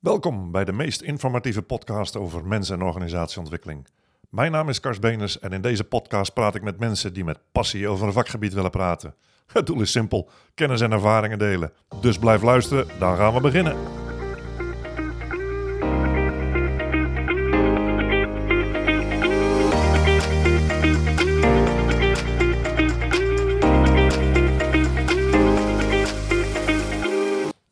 Welkom bij de meest informatieve podcast over mens- en organisatieontwikkeling. Mijn naam is Kars Beners en in deze podcast praat ik met mensen die met passie over een vakgebied willen praten. Het doel is simpel: kennis en ervaringen delen. Dus blijf luisteren, dan gaan we beginnen.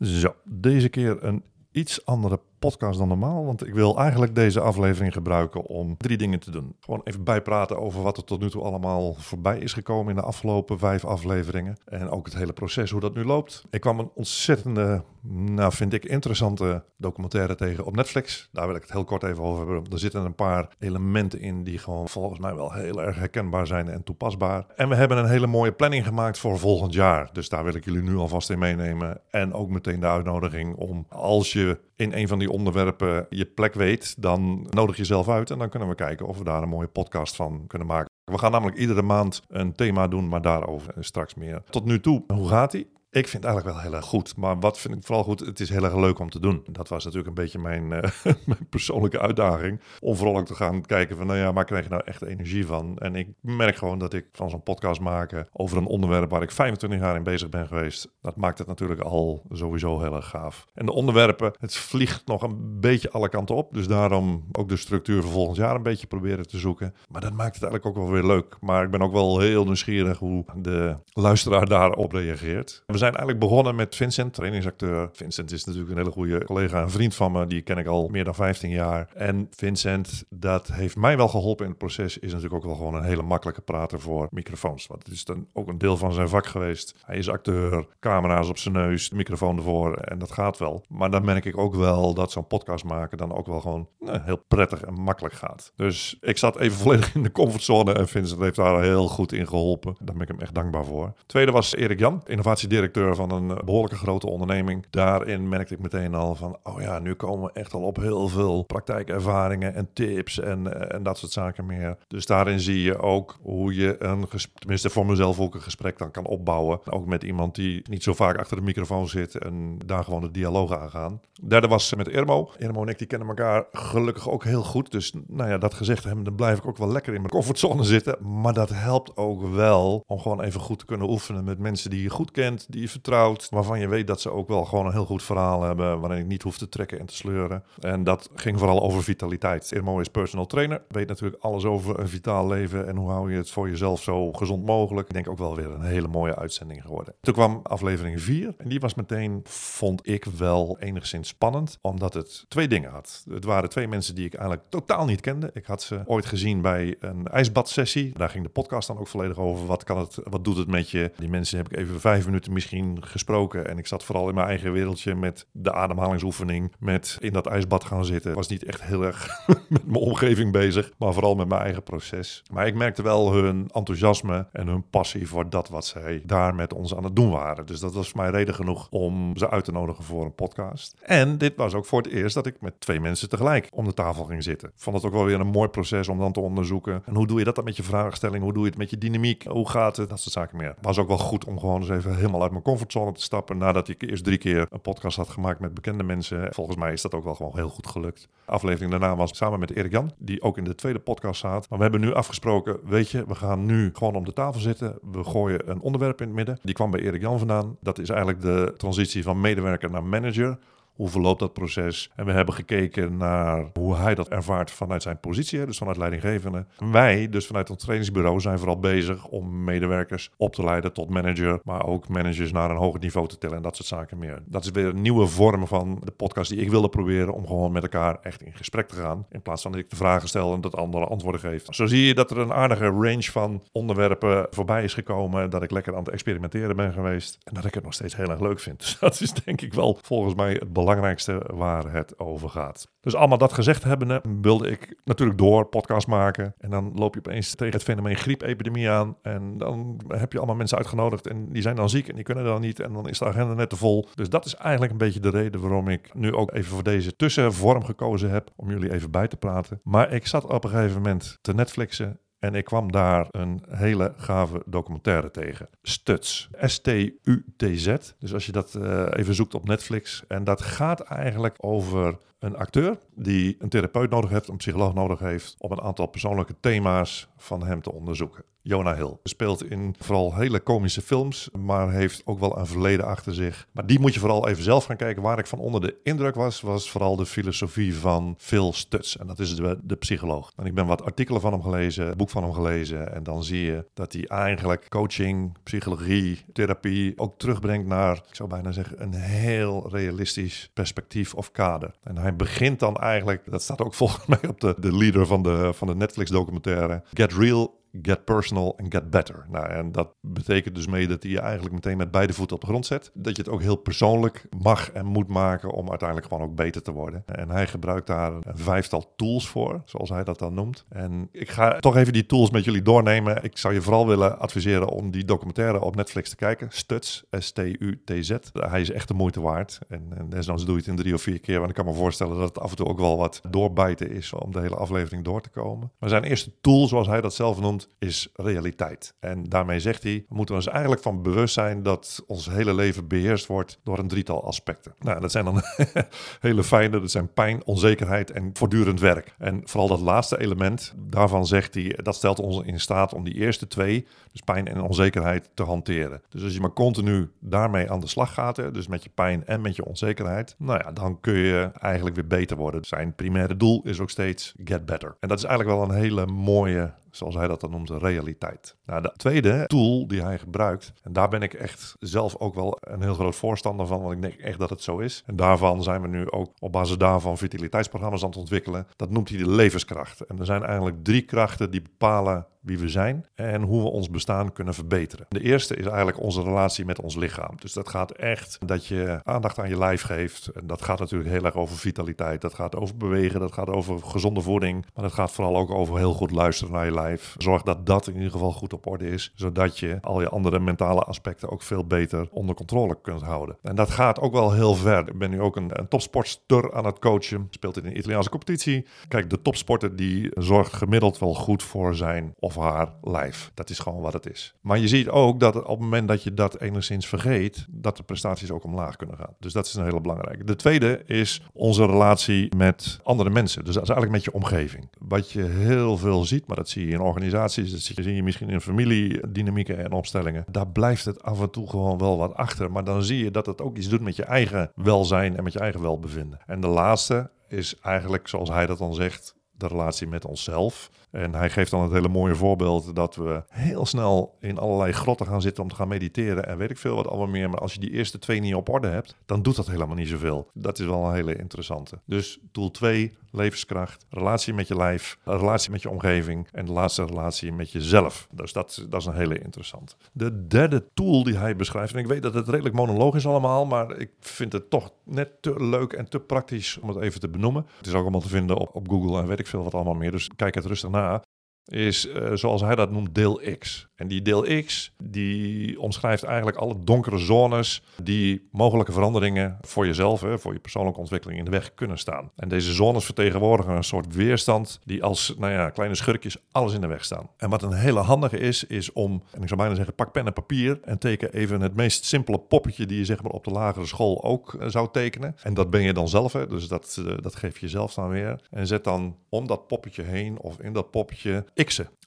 Zo, deze keer een iets andere podcast dan normaal. Want ik wil eigenlijk deze aflevering gebruiken om drie dingen te doen. Gewoon even bijpraten over wat er tot nu toe allemaal voorbij is gekomen in de afgelopen vijf afleveringen. En ook het hele proces, hoe dat nu loopt. Ik kwam een ontzettende, nou vind ik, interessante documentaire tegen op Netflix. Daar wil ik het heel kort even over hebben. Er zitten een paar elementen in die gewoon volgens mij wel heel erg herkenbaar zijn en toepasbaar. En we hebben een hele mooie planning gemaakt voor volgend jaar. Dus daar wil ik jullie nu alvast in meenemen. En ook meteen de uitnodiging om als je in een van die onderwerpen je plek weet, dan nodig je zelf uit en dan kunnen we kijken of we daar een mooie podcast van kunnen maken. We gaan namelijk iedere maand een thema doen, maar daarover straks meer. Tot nu toe, hoe gaat ie? Ik vind het eigenlijk wel heel erg goed. Maar wat vind ik vooral goed? Het is heel erg leuk om te doen. Dat was natuurlijk een beetje mijn, uh, mijn persoonlijke uitdaging. Om vooral ook te gaan kijken van, nou ja, waar krijg je nou echt energie van? En ik merk gewoon dat ik van zo'n podcast maken over een onderwerp waar ik 25 jaar in bezig ben geweest. Dat maakt het natuurlijk al sowieso heel erg gaaf. En de onderwerpen, het vliegt nog een beetje alle kanten op. Dus daarom ook de structuur voor volgend jaar een beetje proberen te zoeken. Maar dat maakt het eigenlijk ook wel weer leuk. Maar ik ben ook wel heel nieuwsgierig hoe de luisteraar daarop reageert. We zijn eigenlijk begonnen met Vincent, trainingsacteur. Vincent is natuurlijk een hele goede collega en vriend van me. Die ken ik al meer dan 15 jaar. En Vincent, dat heeft mij wel geholpen in het proces. Is natuurlijk ook wel gewoon een hele makkelijke prater voor microfoons. Want het is dan ook een deel van zijn vak geweest. Hij is acteur, camera's op zijn neus, microfoon ervoor. En dat gaat wel. Maar dan merk ik ook wel dat zo'n podcast maken dan ook wel gewoon nou, heel prettig en makkelijk gaat. Dus ik zat even volledig in de comfortzone. En Vincent heeft daar heel goed in geholpen. Daar ben ik hem echt dankbaar voor. Tweede was Erik Jan, innovatiedirecteur van een behoorlijke grote onderneming. Daarin merkte ik meteen al van, oh ja, nu komen we echt al op heel veel praktijkervaringen en tips en, en dat soort zaken meer. Dus daarin zie je ook hoe je een, tenminste voor mezelf ook een gesprek dan kan opbouwen. Ook met iemand die niet zo vaak achter de microfoon zit en daar gewoon de dialoog aangaan. Derde was met Irmo. Irmo en ik die kennen elkaar gelukkig ook heel goed. Dus nou ja, dat gezegd hebben, dan blijf ik ook wel lekker in mijn comfortzone zitten. Maar dat helpt ook wel om gewoon even goed te kunnen oefenen met mensen die je goed kent, die je vertrouwt, waarvan je weet dat ze ook wel gewoon een heel goed verhaal hebben, waarin ik niet hoef te trekken en te sleuren. En dat ging vooral over vitaliteit. Irmo is personal trainer, weet natuurlijk alles over een vitaal leven en hoe hou je het voor jezelf zo gezond mogelijk. Ik denk ook wel weer een hele mooie uitzending geworden. Toen kwam aflevering 4 en die was meteen, vond ik wel enigszins spannend, omdat het twee dingen had. Het waren twee mensen die ik eigenlijk totaal niet kende. Ik had ze ooit gezien bij een ijsbadsessie. Daar ging de podcast dan ook volledig over. Wat, kan het, wat doet het met je? Die mensen heb ik even vijf minuten misschien gesproken. En ik zat vooral in mijn eigen wereldje met de ademhalingsoefening. Met in dat ijsbad gaan zitten. Was niet echt heel erg met mijn omgeving bezig. Maar vooral met mijn eigen proces. Maar ik merkte wel hun enthousiasme en hun passie voor dat wat zij daar met ons aan het doen waren. Dus dat was voor mij reden genoeg om ze uit te nodigen voor een podcast. En dit was ook voor het eerst dat ik met twee mensen tegelijk om de tafel ging zitten. Vond het ook wel weer een mooi proces om dan te onderzoeken. En hoe doe je dat dan met je vraagstelling? Hoe doe je het met je dynamiek? Hoe gaat het? Dat soort zaken meer. Was ook wel goed om gewoon eens even helemaal uit comfortzone te stappen. Nadat ik eerst drie keer een podcast had gemaakt met bekende mensen. Volgens mij is dat ook wel gewoon heel goed gelukt. De aflevering daarna was samen met Erik Jan, die ook in de tweede podcast zat. Maar we hebben nu afgesproken, weet je, we gaan nu gewoon om de tafel zitten. We gooien een onderwerp in het midden. Die kwam bij Erik Jan vandaan. Dat is eigenlijk de transitie van medewerker naar manager. Hoe verloopt dat proces? En we hebben gekeken naar hoe hij dat ervaart vanuit zijn positie, dus vanuit leidinggevende. Wij, dus vanuit ons trainingsbureau, zijn vooral bezig om medewerkers op te leiden tot manager, maar ook managers naar een hoger niveau te tillen en dat soort zaken meer. Dat is weer een nieuwe vorm van de podcast die ik wilde proberen om gewoon met elkaar echt in gesprek te gaan. In plaats van dat ik de vragen stel en dat andere antwoorden geef. Zo zie je dat er een aardige range van onderwerpen voorbij is gekomen. Dat ik lekker aan het experimenteren ben geweest. En dat ik het nog steeds heel erg leuk vind. Dus dat is denk ik wel volgens mij het belangrijkste belangrijkste waar het over gaat. Dus allemaal dat gezegd hebbende, wilde ik natuurlijk door podcast maken. En dan loop je opeens tegen het fenomeen griepepidemie aan. En dan heb je allemaal mensen uitgenodigd en die zijn dan ziek en die kunnen dan niet. En dan is de agenda net te vol. Dus dat is eigenlijk een beetje de reden waarom ik nu ook even voor deze tussenvorm gekozen heb. Om jullie even bij te praten. Maar ik zat op een gegeven moment te Netflixen En ik kwam daar een hele gave documentaire tegen. Stuts. S-T-U-T-Z. Dus als je dat uh, even zoekt op Netflix. En dat gaat eigenlijk over een acteur die een therapeut nodig heeft, een psycholoog nodig heeft, om een aantal persoonlijke thema's van hem te onderzoeken. Jonah Hill speelt in vooral hele komische films, maar heeft ook wel een verleden achter zich. Maar die moet je vooral even zelf gaan kijken. Waar ik van onder de indruk was, was vooral de filosofie van Phil Stutz. En dat is de, de psycholoog. En ik ben wat artikelen van hem gelezen, boek van hem gelezen. En dan zie je dat hij eigenlijk coaching, psychologie, therapie ook terugbrengt naar, ik zou bijna zeggen, een heel realistisch perspectief of kader. En hij begint dan eigenlijk, dat staat ook volgens mij op de, de leader van de, van de Netflix documentaire, Get Real get personal en get better. Nou, en dat betekent dus mee dat hij je eigenlijk meteen met beide voeten op de grond zet. Dat je het ook heel persoonlijk mag en moet maken om uiteindelijk gewoon ook beter te worden. En hij gebruikt daar een vijftal tools voor, zoals hij dat dan noemt. En ik ga toch even die tools met jullie doornemen. Ik zou je vooral willen adviseren om die documentaire op Netflix te kijken. Stuts, S-T-U-T-Z. Hij is echt de moeite waard. En, en desnoods doe je het in drie of vier keer. Want ik kan me voorstellen dat het af en toe ook wel wat doorbijten is om de hele aflevering door te komen. Maar zijn eerste tool, zoals hij dat zelf noemt, is realiteit. En daarmee zegt hij, we moeten ons eigenlijk van bewust zijn dat ons hele leven beheerst wordt door een drietal aspecten. Nou, dat zijn dan hele fijne, dat zijn pijn, onzekerheid en voortdurend werk. En vooral dat laatste element, daarvan zegt hij, dat stelt ons in staat om die eerste twee, dus pijn en onzekerheid, te hanteren. Dus als je maar continu daarmee aan de slag gaat, dus met je pijn en met je onzekerheid, nou ja, dan kun je eigenlijk weer beter worden. Zijn primaire doel is ook steeds get better. En dat is eigenlijk wel een hele mooie zoals hij dat dan noemt, realiteit. Nou, de tweede tool die hij gebruikt, en daar ben ik echt zelf ook wel een heel groot voorstander van, want ik denk echt dat het zo is. En daarvan zijn we nu ook op basis daarvan vitaliteitsprogramma's aan het ontwikkelen. Dat noemt hij de levenskracht. En er zijn eigenlijk drie krachten die bepalen wie we zijn en hoe we ons bestaan kunnen verbeteren. De eerste is eigenlijk onze relatie met ons lichaam. Dus dat gaat echt dat je aandacht aan je lijf geeft. En dat gaat natuurlijk heel erg over vitaliteit. Dat gaat over bewegen, dat gaat over gezonde voeding. Maar dat gaat vooral ook over heel goed luisteren naar je lijf. Zorg dat dat in ieder geval goed op orde is, zodat je al je andere mentale aspecten ook veel beter onder controle kunt houden. En dat gaat ook wel heel ver. Ik ben nu ook een, een topsporter aan het coachen. Speelt in een Italiaanse competitie. Kijk, de topsporter die zorgt gemiddeld wel goed voor zijn of haar lijf. Dat is gewoon wat het is. Maar je ziet ook dat op het moment dat je dat enigszins vergeet, dat de prestaties ook omlaag kunnen gaan. Dus dat is een hele belangrijke. De tweede is onze relatie met andere mensen. Dus dat is eigenlijk met je omgeving. Wat je heel veel ziet, maar dat zie je in organisaties, dat zie je misschien in familiedynamieken en opstellingen. Daar blijft het af en toe gewoon wel wat achter. Maar dan zie je dat het ook iets doet met je eigen welzijn en met je eigen welbevinden. En de laatste is eigenlijk, zoals hij dat dan zegt, de relatie met onszelf. En hij geeft dan het hele mooie voorbeeld dat we heel snel in allerlei grotten gaan zitten om te gaan mediteren en weet ik veel wat allemaal meer. Maar als je die eerste twee niet op orde hebt, dan doet dat helemaal niet zoveel. Dat is wel een hele interessante. Dus tool 2, levenskracht, relatie met je lijf, relatie met je omgeving en de laatste relatie met jezelf. Dus dat, dat is een hele interessante. De derde tool die hij beschrijft, en ik weet dat het redelijk monoloog is allemaal, maar ik vind het toch net te leuk en te praktisch om het even te benoemen. Het is ook allemaal te vinden op, op Google en weet ik veel wat allemaal meer. Dus kijk het rustig na is, uh, zoals hij dat noemt, deel X. En die deel X, die omschrijft eigenlijk alle donkere zones die mogelijke veranderingen voor jezelf, hè, voor je persoonlijke ontwikkeling in de weg kunnen staan. En deze zones vertegenwoordigen een soort weerstand die als nou ja, kleine schurkjes alles in de weg staan. En wat een hele handige is, is om, en ik zou bijna zeggen, pak pen en papier en teken even het meest simpele poppetje die je zeg maar op de lagere school ook uh, zou tekenen. En dat ben je dan zelf, hè, dus dat, uh, dat geef je zelf dan weer. En zet dan om dat poppetje heen of in dat poppetje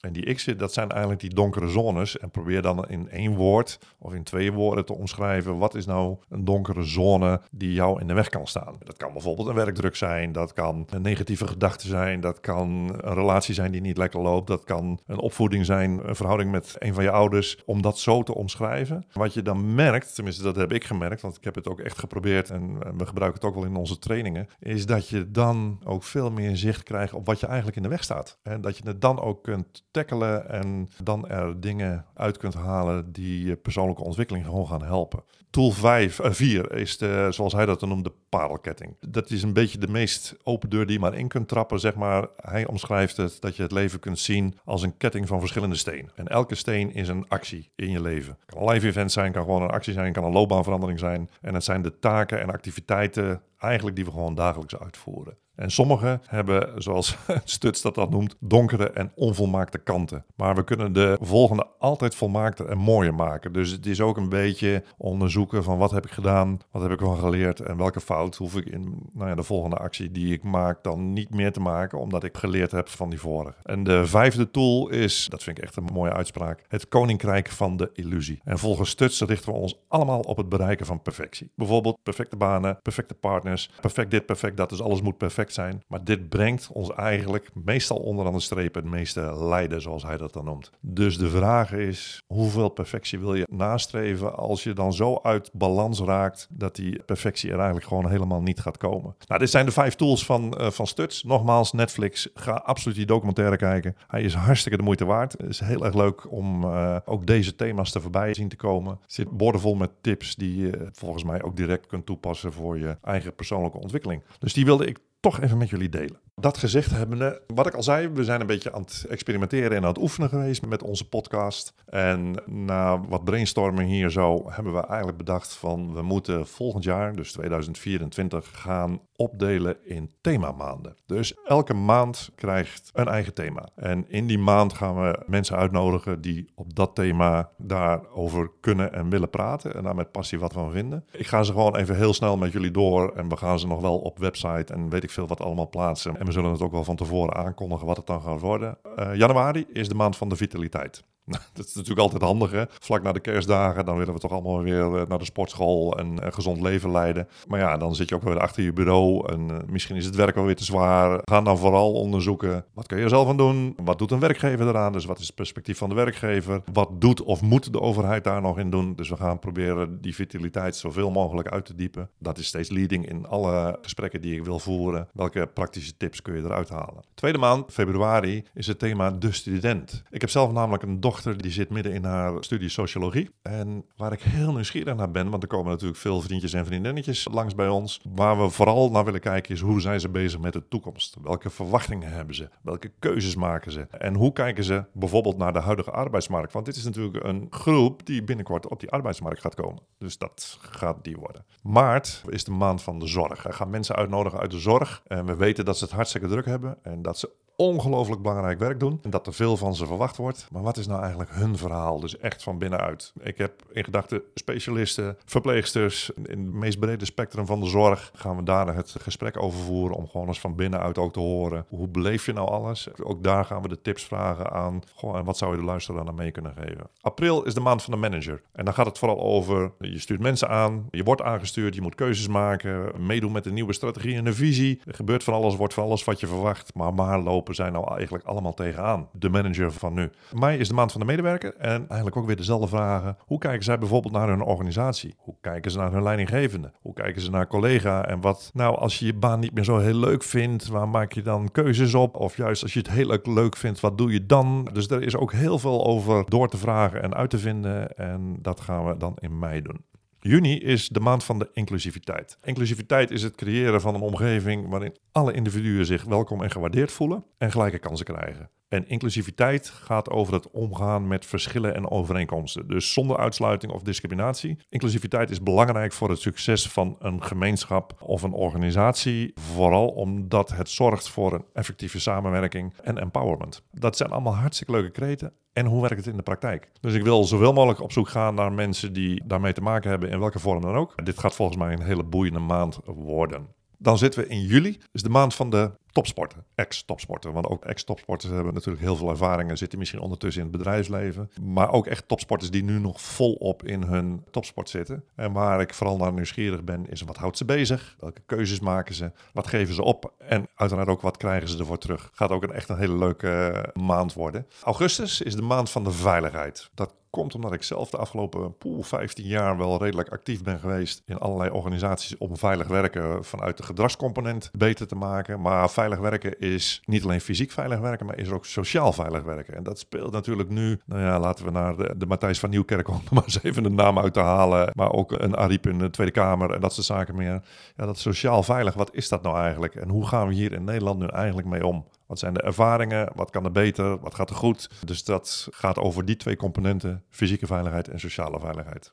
En die x'en, dat zijn eigenlijk die donkere zones. En probeer dan in één woord of in twee woorden te omschrijven. Wat is nou een donkere zone die jou in de weg kan staan? Dat kan bijvoorbeeld een werkdruk zijn. Dat kan een negatieve gedachte zijn. Dat kan een relatie zijn die niet lekker loopt. Dat kan een opvoeding zijn, een verhouding met een van je ouders. Om dat zo te omschrijven. Wat je dan merkt, tenminste dat heb ik gemerkt. Want ik heb het ook echt geprobeerd. En we gebruiken het ook wel in onze trainingen. Is dat je dan ook veel meer zicht krijgt op wat je eigenlijk in de weg staat. En dat je het dan ook kunt tackelen en dan er dingen uit kunt halen die je persoonlijke ontwikkeling gewoon gaan helpen. Tool 5, uh, 4 is de, zoals hij dat dan noemt, de parelketting. Dat is een beetje de meest open deur die je maar in kunt trappen, zeg maar. Hij omschrijft het dat je het leven kunt zien als een ketting van verschillende stenen. En elke steen is een actie in je leven. Het kan een live event zijn, kan gewoon een actie zijn, kan een loopbaanverandering zijn. En het zijn de taken en activiteiten eigenlijk die we gewoon dagelijks uitvoeren. En sommige hebben, zoals Stuts dat dat noemt, donkere en onvolmaakte kanten. Maar we kunnen de volgende altijd volmaakter en mooier maken. Dus het is ook een beetje onderzoeken van wat heb ik gedaan, wat heb ik ervan geleerd en welke fout hoef ik in nou ja, de volgende actie die ik maak dan niet meer te maken, omdat ik geleerd heb van die vorige. En de vijfde tool is, dat vind ik echt een mooie uitspraak, het koninkrijk van de illusie. En volgens Stuts richten we ons allemaal op het bereiken van perfectie. Bijvoorbeeld perfecte banen, perfecte partners, perfect dit, perfect dat, dus alles moet perfect zijn. Maar dit brengt ons eigenlijk meestal onderaan de streep het meeste lijden, zoals hij dat dan noemt. Dus de vraag is, hoeveel perfectie wil je nastreven als je dan zo uit balans raakt dat die perfectie er eigenlijk gewoon helemaal niet gaat komen? Nou, dit zijn de vijf tools van, uh, van Stuts. Nogmaals, Netflix, ga absoluut die documentaire kijken. Hij is hartstikke de moeite waard. Het is heel erg leuk om uh, ook deze thema's te voorbij zien te komen. Er zit boordevol met tips die je volgens mij ook direct kunt toepassen voor je eigen persoonlijke ontwikkeling. Dus die wilde ik toch even met jullie delen. Dat gezegd hebbende, wat ik al zei, we zijn een beetje aan het experimenteren en aan het oefenen geweest met onze podcast. En na wat brainstorming hier zo, hebben we eigenlijk bedacht van we moeten volgend jaar, dus 2024, gaan opdelen in themamaanden. Dus elke maand krijgt een eigen thema. En in die maand gaan we mensen uitnodigen die op dat thema daarover kunnen en willen praten. En daar met passie wat van vinden. Ik ga ze gewoon even heel snel met jullie door. En we gaan ze nog wel op website en weet ik veel wat allemaal plaatsen. En we zullen het ook wel van tevoren aankondigen wat het dan gaat worden. Uh, januari is de maand van de vitaliteit. Dat is natuurlijk altijd handig, hè? Vlak na de kerstdagen, dan willen we toch allemaal weer eh, naar de sportschool en een gezond leven leiden. Maar ja, dan zit je ook weer achter je bureau en eh, misschien is het werk wel weer te zwaar. Ga dan vooral onderzoeken, wat kun je er zelf aan doen? Wat doet een werkgever eraan? Dus wat is het perspectief van de werkgever? Wat doet of moet de overheid daar nog in doen? Dus we gaan proberen die vitaliteit zoveel mogelijk uit te diepen. Dat is steeds leading in alle gesprekken die ik wil voeren. Welke praktische tips kun je eruit halen? Tweede maand, februari, is het thema de student. Ik heb zelf namelijk een dochter die zit midden in haar studie sociologie. En waar ik heel nieuwsgierig naar ben, want er komen natuurlijk veel vriendjes en vriendinnetjes langs bij ons. Waar we vooral naar willen kijken is hoe zijn ze bezig met de toekomst? Welke verwachtingen hebben ze? Welke keuzes maken ze? En hoe kijken ze bijvoorbeeld naar de huidige arbeidsmarkt? Want dit is natuurlijk een groep die binnenkort op die arbeidsmarkt gaat komen. Dus dat gaat die worden. Maart is de maand van de zorg. We gaan mensen uitnodigen uit de zorg. En we weten dat ze het hartstikke druk hebben en dat ze ongelooflijk belangrijk werk doen en dat er veel van ze verwacht wordt. Maar wat is nou eigenlijk hun verhaal? Dus echt van binnenuit. Ik heb in gedachten specialisten, verpleegsters, in het meest brede spectrum van de zorg. Gaan we daar het gesprek over voeren om gewoon eens van binnenuit ook te horen. Hoe beleef je nou alles? Ook daar gaan we de tips vragen aan. Gewoon, en wat zou je de luisteraar dan mee kunnen geven? April is de maand van de manager. En dan gaat het vooral over, je stuurt mensen aan, je wordt aangestuurd, je moet keuzes maken, meedoen met een nieuwe strategie en een visie. Er gebeurt van alles, wordt van alles wat je verwacht, maar maar lopen zijn nou eigenlijk allemaal tegenaan. De manager van nu. Mei is de maand van de medewerker en eigenlijk ook weer dezelfde vragen. Hoe kijken zij bijvoorbeeld naar hun organisatie? Hoe kijken ze naar hun leidinggevende? Hoe kijken ze naar collega? En wat nou als je je baan niet meer zo heel leuk vindt, waar maak je dan keuzes op? Of juist als je het heel leuk vindt, wat doe je dan? Dus er is ook heel veel over door te vragen en uit te vinden en dat gaan we dan in mei doen. Juni is de maand van de inclusiviteit. Inclusiviteit is het creëren van een omgeving waarin alle individuen zich welkom en gewaardeerd voelen en gelijke kansen krijgen. En inclusiviteit gaat over het omgaan met verschillen en overeenkomsten. Dus zonder uitsluiting of discriminatie. Inclusiviteit is belangrijk voor het succes van een gemeenschap of een organisatie. Vooral omdat het zorgt voor een effectieve samenwerking en empowerment. Dat zijn allemaal hartstikke leuke kreten. En hoe werkt het in de praktijk? Dus ik wil zoveel mogelijk op zoek gaan naar mensen die daarmee te maken hebben, in welke vorm dan ook. Dit gaat volgens mij een hele boeiende maand worden. Dan zitten we in juli, dus de maand van de topsporten, ex-topsporten. Want ook ex-topsporters hebben natuurlijk heel veel ervaringen, zitten misschien ondertussen in het bedrijfsleven. Maar ook echt topsporters die nu nog volop in hun topsport zitten. En waar ik vooral naar nieuwsgierig ben, is wat houdt ze bezig? Welke keuzes maken ze? Wat geven ze op? En uiteraard ook wat krijgen ze ervoor terug? Gaat ook een echt een hele leuke eh, maand worden. Augustus is de maand van de veiligheid. Dat komt omdat ik zelf de afgelopen poel 15 jaar wel redelijk actief ben geweest in allerlei organisaties om veilig werken vanuit de gedragscomponent beter te maken. Maar veilig werken is niet alleen fysiek veilig werken, maar is ook sociaal veilig werken. En dat speelt natuurlijk nu, nou ja, laten we naar de, de Matthijs van Nieuwkerk om maar eens even de naam uit te halen. Maar ook een Ariep in de Tweede Kamer en dat soort zaken meer. Ja, dat sociaal veilig, wat is dat nou eigenlijk? En hoe gaan we hier in Nederland nu eigenlijk mee om? Wat zijn de ervaringen? Wat kan er beter? Wat gaat er goed? Dus dat gaat over die twee componenten: fysieke veiligheid en sociale veiligheid.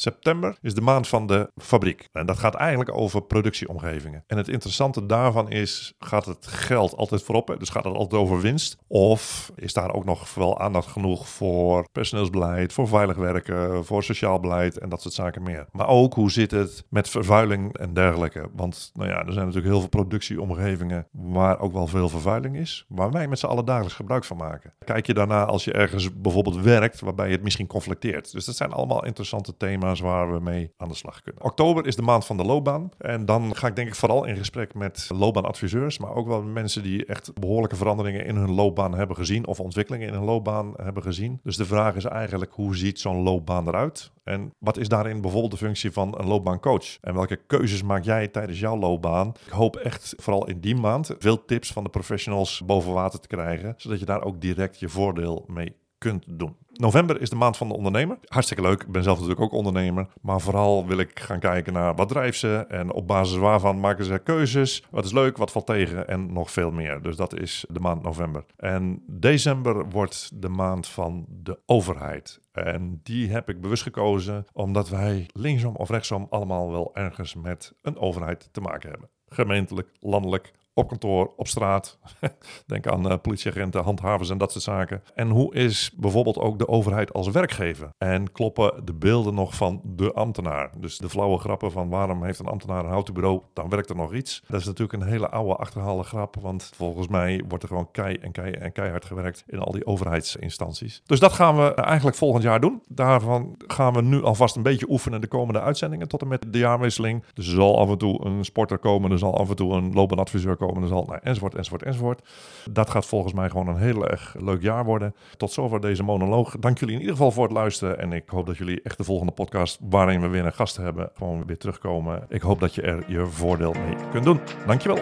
September is de maand van de fabriek. En dat gaat eigenlijk over productieomgevingen. En het interessante daarvan is, gaat het geld altijd voorop? Dus gaat het altijd over winst? Of is daar ook nog wel aandacht genoeg voor personeelsbeleid, voor veilig werken, voor sociaal beleid en dat soort zaken meer? Maar ook, hoe zit het met vervuiling en dergelijke? Want nou ja, er zijn natuurlijk heel veel productieomgevingen waar ook wel veel vervuiling is, waar wij met z'n allen dagelijks gebruik van maken. Kijk je daarna als je ergens bijvoorbeeld werkt, waarbij je het misschien conflicteert. Dus dat zijn allemaal interessante thema's waar we mee aan de slag kunnen. Oktober is de maand van de loopbaan. En dan ga ik denk ik vooral in gesprek met loopbaanadviseurs, maar ook wel mensen die echt behoorlijke veranderingen in hun loopbaan hebben gezien of ontwikkelingen in hun loopbaan hebben gezien. Dus de vraag is eigenlijk hoe ziet zo'n loopbaan eruit? En wat is daarin bijvoorbeeld de functie van een loopbaancoach? En welke keuzes maak jij tijdens jouw loopbaan? Ik hoop echt vooral in die maand veel tips van de professionals boven water te krijgen, zodat je daar ook direct je voordeel mee kunt doen. November is de maand van de ondernemer. Hartstikke leuk. Ik ben zelf natuurlijk ook ondernemer. Maar vooral wil ik gaan kijken naar wat drijft ze. En op basis waarvan maken ze keuzes. Wat is leuk, wat valt tegen en nog veel meer. Dus dat is de maand november. En december wordt de maand van de overheid. En die heb ik bewust gekozen omdat wij linksom of rechtsom allemaal wel ergens met een overheid te maken hebben. Gemeentelijk, landelijk, op kantoor, op straat. Denk aan uh, politieagenten, handhavers en dat soort zaken. En hoe is bijvoorbeeld ook de overheid als werkgever? En kloppen de beelden nog van de ambtenaar? Dus de flauwe grappen van waarom heeft een ambtenaar een houten bureau, dan werkt er nog iets. Dat is natuurlijk een hele oude achterhaalde grap, want volgens mij wordt er gewoon kei en kei en keihard gewerkt in al die overheidsinstanties. Dus dat gaan we eigenlijk volgend jaar doen. Daarvan gaan we nu alvast een beetje oefenen de komende uitzendingen tot en met de jaarwisseling. Dus er zal af en toe een sporter komen, er zal af en toe een loopbaanadviseur komen zal, nou, enzovoort, enzovoort, enzovoort. Dat gaat volgens mij gewoon een heel erg leuk jaar worden. Tot zover deze monoloog. Dank jullie in ieder geval voor het luisteren. En ik hoop dat jullie echt de volgende podcast, waarin we weer een gast hebben, gewoon weer terugkomen. Ik hoop dat je er je voordeel mee kunt doen. Dankjewel.